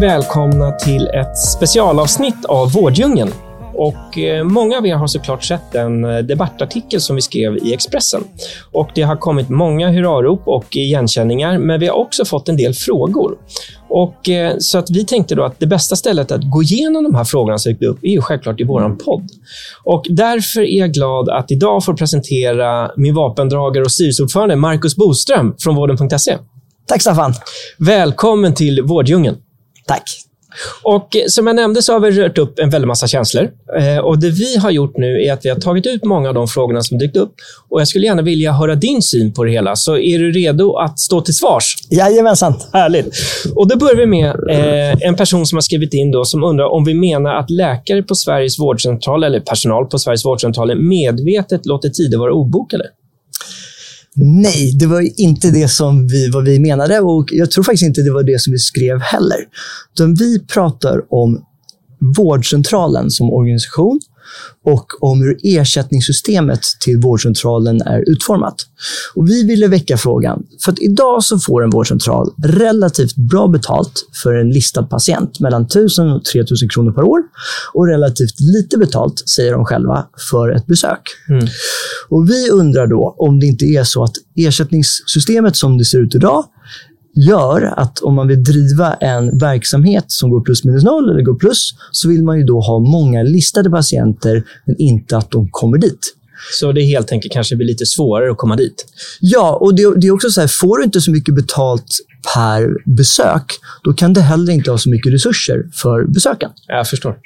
välkomna till ett specialavsnitt av Vårddjungeln. Och eh, många av er har såklart sett den eh, debattartikel som vi skrev i Expressen. Och Det har kommit många hurrarop och igenkänningar, men vi har också fått en del frågor. Och, eh, så att vi tänkte då att det bästa stället att gå igenom de här frågorna som dykt upp är ju självklart i vår podd. Och därför är jag glad att idag få presentera min vapendragare och styrelseordförande Marcus Boström från vården.se. Tack Staffan. Välkommen till Vårddjungeln. Tack. Och eh, som jag nämnde så har vi rört upp en väldig massa känslor. Eh, och Det vi har gjort nu är att vi har tagit ut många av de frågorna som dykt upp. Och Jag skulle gärna vilja höra din syn på det hela. Så är du redo att stå till svars? Jajamensan. Härligt. Och Då börjar vi med eh, en person som har skrivit in då, som undrar om vi menar att läkare på Sveriges vårdcentral eller personal på Sveriges vårdcentraler medvetet låter tider vara obokade. Nej, det var inte det som vi, vad vi menade och jag tror faktiskt inte det var det som vi skrev heller. Utan vi pratar om vårdcentralen som organisation och om hur ersättningssystemet till vårdcentralen är utformat. Och vi ville väcka frågan, för att idag så får en vårdcentral relativt bra betalt för en listad patient, mellan 1000 och 3000 kronor per år och relativt lite betalt, säger de själva, för ett besök. Mm. Och Vi undrar då om det inte är så att ersättningssystemet som det ser ut idag gör att om man vill driva en verksamhet som går plus minus noll eller går plus, så vill man ju då ha många listade patienter, men inte att de kommer dit. Så det helt enkelt kanske blir lite svårare att komma dit? Ja, och det, det är också så här, får du inte så mycket betalt per besök, då kan du heller inte ha så mycket resurser för besöken. Jag förstår.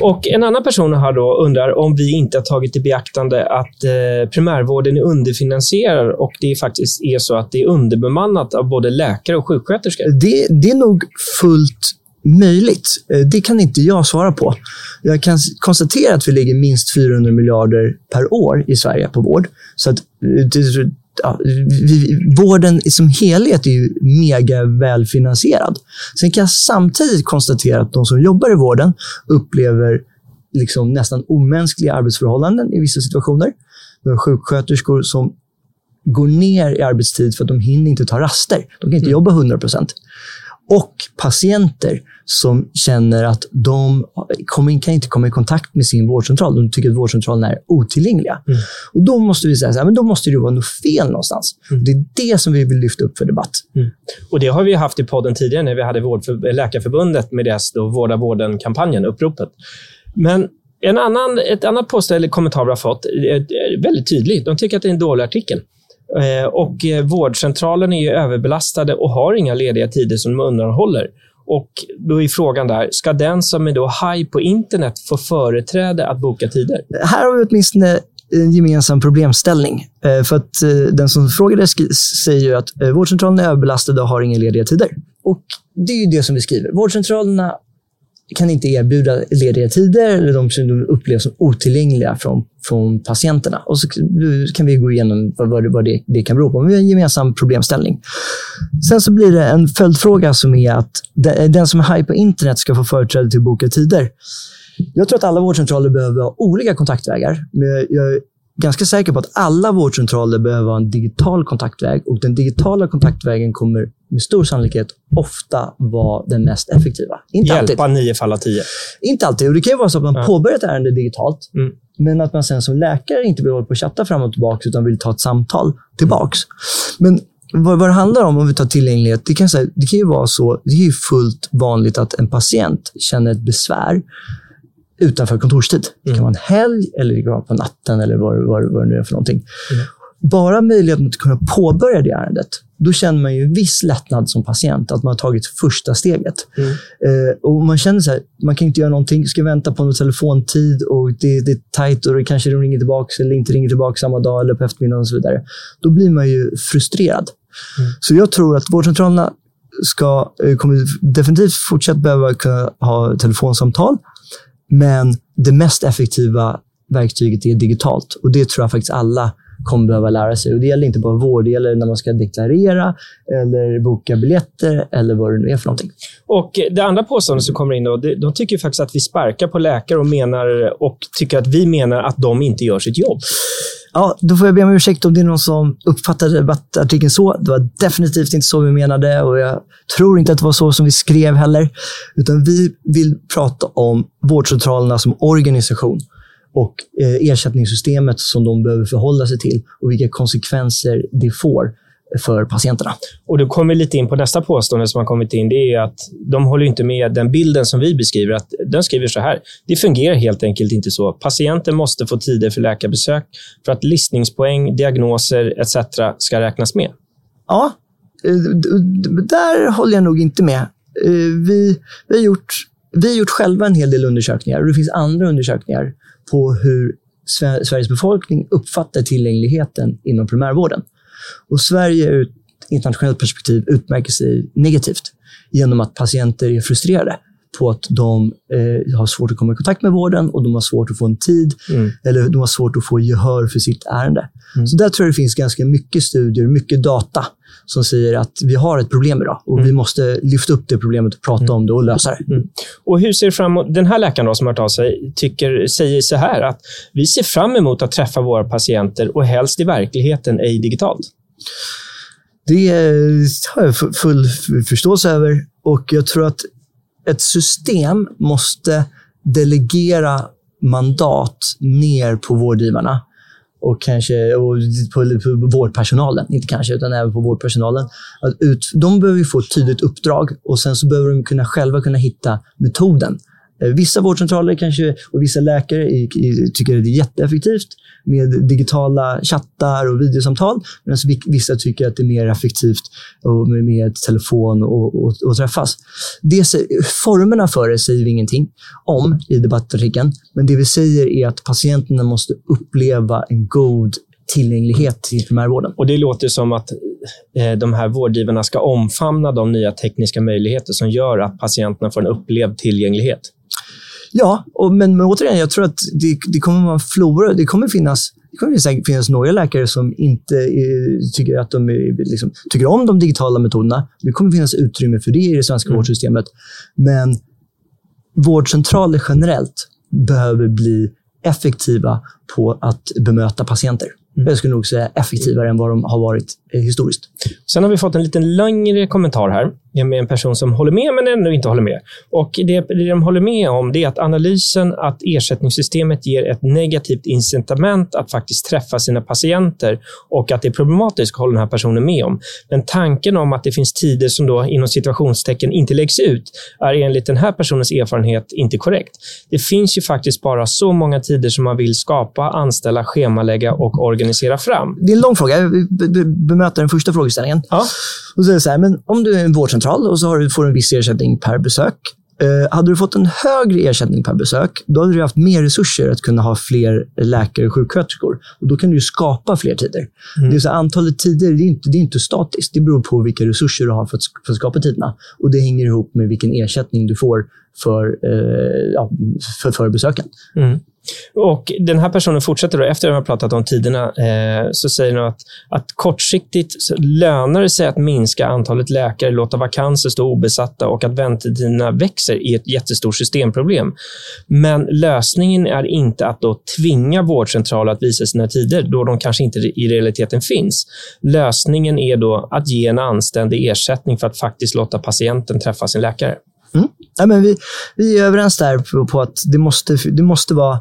Och En annan person här då undrar om vi inte har tagit i beaktande att eh, primärvården är underfinansierad och det faktiskt är så att det är underbemannat av både läkare och sjuksköterskor. Det, det är nog fullt möjligt. Eh, det kan inte jag svara på. Jag kan konstatera att vi lägger minst 400 miljarder per år i Sverige på vård. Så att, eh, ja, vi, vården som helhet är ju mega välfinansierad. Sen kan jag samtidigt konstatera att de som jobbar i vården upplever liksom nästan omänskliga arbetsförhållanden i vissa situationer. Vi har sjuksköterskor som går ner i arbetstid för att de hinner inte ta raster. De kan inte mm. jobba 100 procent och patienter som känner att de kommer, kan inte komma i kontakt med sin vårdcentral. De tycker att vårdcentralen är otillgängliga. Mm. Och Då måste vi säga att då måste det vara något fel någonstans. Mm. Det är det som vi vill lyfta upp för debatt. Mm. Och Det har vi haft i podden tidigare när vi hade vårdför, Läkarförbundet med deras då Vårda vården-kampanjen, uppropet. Men en annan, ett annat post eller kommentar vi har fått är väldigt tydligt. De tycker att det är en dålig artikel. Eh, och eh, vårdcentralen är överbelastade och har inga lediga tider som de undanhåller. Och då är frågan där, ska den som är då high på internet få företräde att boka tider? Här har vi åtminstone en gemensam problemställning. Eh, för att den som frågade säger att vårdcentralen är överbelastade och har inga lediga tider. Och Det är det som vi skriver. Vårdcentralerna kan inte erbjuda lediga tider eller de som upplevs som otillgängliga från, från patienterna. Och så kan vi gå igenom vad, vad det, det kan bero på. Men vi har en gemensam problemställning. Sen så blir det en följdfråga som är att den som är high på internet ska få företräde till att boka tider. Jag tror att alla vårdcentraler behöver ha olika kontaktvägar. Men jag ganska säker på att alla vårdcentraler behöver ha en digital kontaktväg och den digitala kontaktvägen kommer med stor sannolikhet ofta vara den mest effektiva. Inte Hjälpa alltid. nio fall av tio. Inte alltid. Och det kan ju vara så att man ja. påbörjar ett ärende digitalt, mm. men att man sen som läkare inte vill hålla på och chatta fram och tillbaka, utan vill ta ett samtal tillbaka. Mm. Men vad, vad det handlar om, om vi tar tillgänglighet, det kan, det kan ju vara så, det är ju fullt vanligt att en patient känner ett besvär utanför kontorstid. Det kan mm. vara en helg eller det kan vara på natten eller vad, vad, vad det nu är för någonting. Mm. Bara möjligheten att kunna påbörja det ärendet, då känner man ju en viss lättnad som patient, att man har tagit första steget. Mm. Eh, och Man känner så här, man kan inte göra någonting, ska vänta på någon telefontid och det, det är tajt och det kanske de ringer tillbaka eller inte ringer tillbaka samma dag eller på eftermiddagen och så vidare. Då blir man ju frustrerad. Mm. Så jag tror att vårdcentralerna ska, eh, kommer definitivt fortsatt behöva kunna ha telefonsamtal. Men det mest effektiva verktyget är digitalt och det tror jag faktiskt alla kommer behöva lära sig. Och Det gäller inte bara vård, det gäller när man ska deklarera eller boka biljetter eller vad det nu är för någonting. Och Det andra påståendet som kommer in, då, de tycker faktiskt att vi sparkar på läkare och, menar, och tycker att vi menar att de inte gör sitt jobb. Ja, då får jag be om ursäkt om det är någon som uppfattade debattartikeln så. Det var definitivt inte så vi menade och jag tror inte att det var så som vi skrev heller. Utan vi vill prata om vårdcentralerna som organisation och eh, ersättningssystemet som de behöver förhålla sig till och vilka konsekvenser det får för patienterna. Och du kommer lite in på nästa påstående som har kommit in. Det är att de håller inte med den bilden som vi beskriver. Att den skriver så här. Det fungerar helt enkelt inte så. Patienter måste få tider för läkarbesök för att listningspoäng, diagnoser etc. ska räknas med. Ja, eh, där håller jag nog inte med. Eh, vi, vi, har gjort, vi har gjort själva en hel del undersökningar och det finns andra undersökningar på hur Sveriges befolkning uppfattar tillgängligheten inom primärvården. Och Sverige ur ett internationellt perspektiv utmärker sig negativt genom att patienter är frustrerade på att de eh, har svårt att komma i kontakt med vården och de har svårt att få en tid mm. eller de har svårt att få gehör för sitt ärende. Mm. Så där tror jag det finns ganska mycket studier, mycket data som säger att vi har ett problem idag och mm. vi måste lyfta upp det problemet och prata mm. om det och lösa det. Mm. Och hur ser fram den här läkaren då, som har hört av sig tycker, säger så här att vi ser fram emot att träffa våra patienter och helst i verkligheten, ej digitalt. Det har jag full förståelse över och jag tror att ett system måste delegera mandat ner på vårdgivarna och kanske och på, på vårdpersonalen. Inte kanske, utan även på vårdpersonalen. Att ut, de behöver få ett tydligt uppdrag och sen så behöver de kunna själva kunna hitta metoden. Eh, vissa vårdcentraler kanske, och vissa läkare tycker att det är jätteeffektivt med digitala chattar och videosamtal. Medan vissa tycker att det är mer effektivt med telefon och, och, och träffas. Det, formerna för det säger vi ingenting om i debattartikeln. Men det vi säger är att patienterna måste uppleva en god tillgänglighet till primärvården. Och Det låter som att eh, de här vårdgivarna ska omfamna de nya tekniska möjligheter som gör att patienterna får en upplevd tillgänglighet. Ja, och, men, men återigen, jag tror att det, det kommer vara en flora. Det kommer finnas det kommer säkert finnas några läkare som inte är, tycker, att de liksom, tycker om de digitala metoderna. Det kommer finnas utrymme för det i det svenska mm. vårdsystemet. Men vårdcentraler generellt behöver bli effektiva på att bemöta patienter. Mm. Jag skulle nog säga effektivare än vad de har varit eh, historiskt. Sen har vi fått en lite längre kommentar här med en person som håller med men ändå inte håller med. Och det, det de håller med om det är att analysen att ersättningssystemet ger ett negativt incitament att faktiskt träffa sina patienter och att det är problematiskt håller den här personen med om. Men tanken om att det finns tider som då inom situationstecken inte läggs ut är enligt den här personens erfarenhet inte korrekt. Det finns ju faktiskt bara så många tider som man vill skapa, anställa, schemalägga och organisera fram. Det är en lång fråga. Jag bemöter den första frågeställningen. Ja. Och så är så här, men om du är en vårdcentral och så har du, får du en viss ersättning per besök. Eh, hade du fått en högre ersättning per besök, då hade du haft mer resurser att kunna ha fler läkare och sjuksköterskor. Och då kan du skapa fler tider. Mm. Det är så antalet tider det är, inte, det är inte statiskt. Det beror på vilka resurser du har för att, för att skapa tiderna. Och Det hänger ihop med vilken ersättning du får för, eh, ja, för, för besöken. Mm. Och Den här personen fortsätter då, efter att ha pratat om tiderna, eh, så säger han att, att kortsiktigt lönar det sig att minska antalet läkare, låta vakanser stå obesatta och att väntetiderna växer är ett jättestort systemproblem. Men lösningen är inte att då tvinga vårdcentraler att visa sina tider, då de kanske inte i realiteten finns. Lösningen är då att ge en anständig ersättning för att faktiskt låta patienten träffa sin läkare. Mm. Ja, men vi, vi är överens där på, på, att det måste, det måste vara...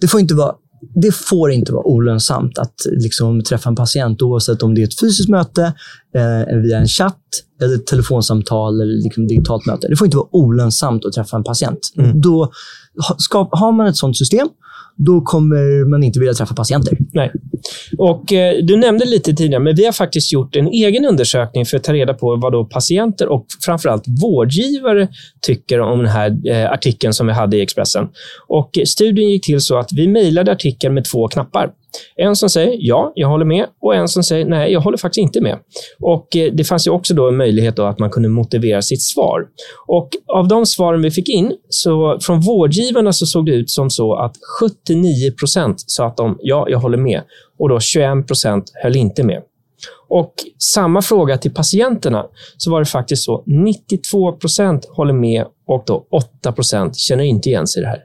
Det får inte vara det får inte vara olönsamt att liksom, träffa en patient oavsett om det är ett fysiskt möte, eh, via en chatt, eller ett telefonsamtal eller liksom digitalt möte. Det får inte vara olönsamt att träffa en patient. Mm. Då, ska, har man ett sånt system, då kommer man inte vilja träffa patienter. Nej. Och eh, Du nämnde lite tidigare, men vi har faktiskt gjort en egen undersökning för att ta reda på vad då patienter och framförallt vårdgivare tycker om den här eh, artikeln som vi hade i Expressen. Och eh, Studien gick till så att vi mejlade artikeln med två knappar. En som säger ja, jag håller med och en som säger nej, jag håller faktiskt inte med. Och eh, Det fanns ju också då en möjlighet då att man kunde motivera sitt svar. Och Av de svaren vi fick in, så från vårdgivarna så såg det ut som så att 79 procent sa att de ja, jag håller med och då 21 procent höll inte med. Och samma fråga till patienterna, så var det faktiskt så 92 procent håller med och då 8 procent känner inte igen sig i det här.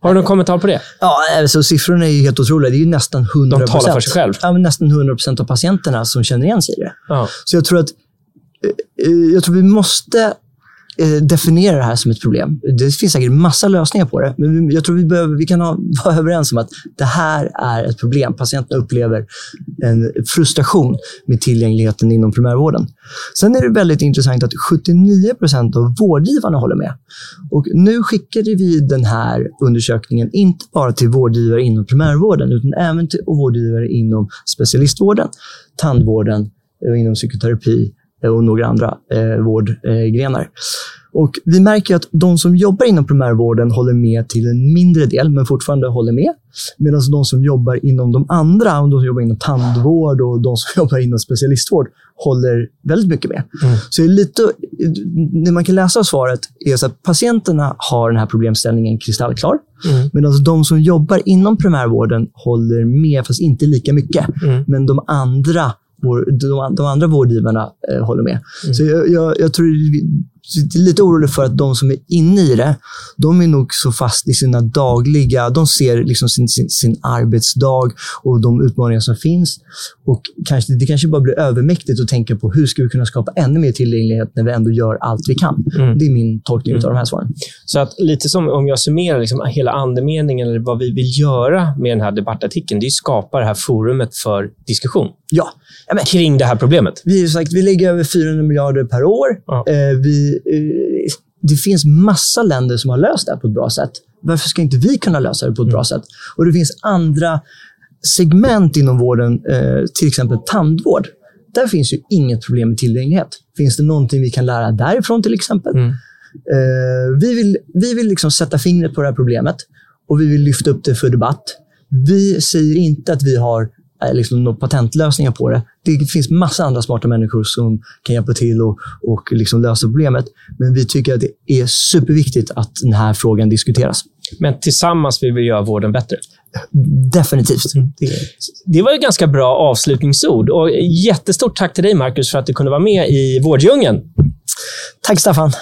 Har du någon kommentar på det? Ja, alltså, siffrorna är ju helt otroliga. Det är ju nästan 100 De talar för sig själv. Ja, nästan 100 procent av patienterna som känner igen sig i det. Ja. Så jag tror att eh, jag tror vi måste Eh, Eh, definiera det här som ett problem. Det finns säkert massa lösningar på det, men jag tror vi, behöver, vi kan ha, vara överens om att det här är ett problem. Patienterna upplever en frustration med tillgängligheten inom primärvården. Sen är det väldigt intressant att 79 procent av vårdgivarna håller med. Och nu skickade vi den här undersökningen inte bara till vårdgivare inom primärvården, utan även till vårdgivare inom specialistvården, tandvården och inom psykoterapi och några andra eh, vårdgrenar. Och vi märker att de som jobbar inom primärvården håller med till en mindre del, men fortfarande håller med. Medan de som jobbar inom de andra, de som jobbar inom tandvård och de som jobbar inom specialistvård, håller väldigt mycket med. Mm. Så lite, det man kan läsa av svaret är att patienterna har den här problemställningen kristallklar. Mm. Medan de som jobbar inom primärvården håller med, fast inte lika mycket. Mm. Men de andra vår, de, de, andra vårdgivarna eh, håller med. Mm. Så jag, jag, jag tror är lite orolig för att de som är inne i det, de är nog så fast i sina dagliga... De ser liksom sin, sin, sin arbetsdag och de utmaningar som finns. Och kanske, Det kanske bara blir övermäktigt att tänka på hur ska vi kunna skapa ännu mer tillgänglighet när vi ändå gör allt vi kan. Mm. Det är min tolkning mm. av de här svaren. Så att lite som om jag summerar liksom hela andemeningen, eller vad vi vill göra med den här debattartikeln, det är att skapa det här forumet för diskussion. Ja. kring det här problemet. Vi, sagt, vi ligger över 400 miljarder per år. Ja. Eh, vi det finns massa länder som har löst det här på ett bra sätt. Varför ska inte vi kunna lösa det på ett mm. bra sätt? Och Det finns andra segment inom vården, eh, till exempel tandvård. Där finns ju inget problem med tillgänglighet. Finns det någonting vi kan lära därifrån till exempel? Mm. Eh, vi vill, vi vill liksom sätta fingret på det här problemet och vi vill lyfta upp det för debatt. Vi säger inte att vi har Eh, liksom några patentlösningar på det. Det finns massa andra smarta människor som kan hjälpa till och, och liksom lösa problemet. Men vi tycker att det är superviktigt att den här frågan diskuteras. Men tillsammans vill vi göra vården bättre? Definitivt. Mm. Det var ett ganska bra avslutningsord. Och jättestort tack till dig, Marcus, för att du kunde vara med i Vårddjungeln. Tack Staffan.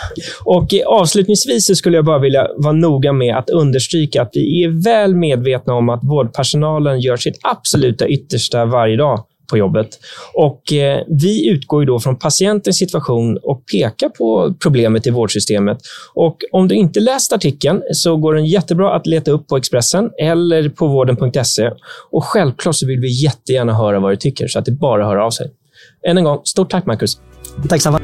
Och avslutningsvis skulle jag bara vilja vara noga med att understryka att vi är väl medvetna om att vårdpersonalen gör sitt absoluta yttersta varje dag på jobbet. Och eh, Vi utgår då från patientens situation och pekar på problemet i vårdsystemet. Och Om du inte läst artikeln så går den jättebra att leta upp på Expressen eller på vården.se. Och Självklart så vill vi jättegärna höra vad du tycker, så att det bara hör av sig. Än en gång, stort tack Marcus. Tack Staffan.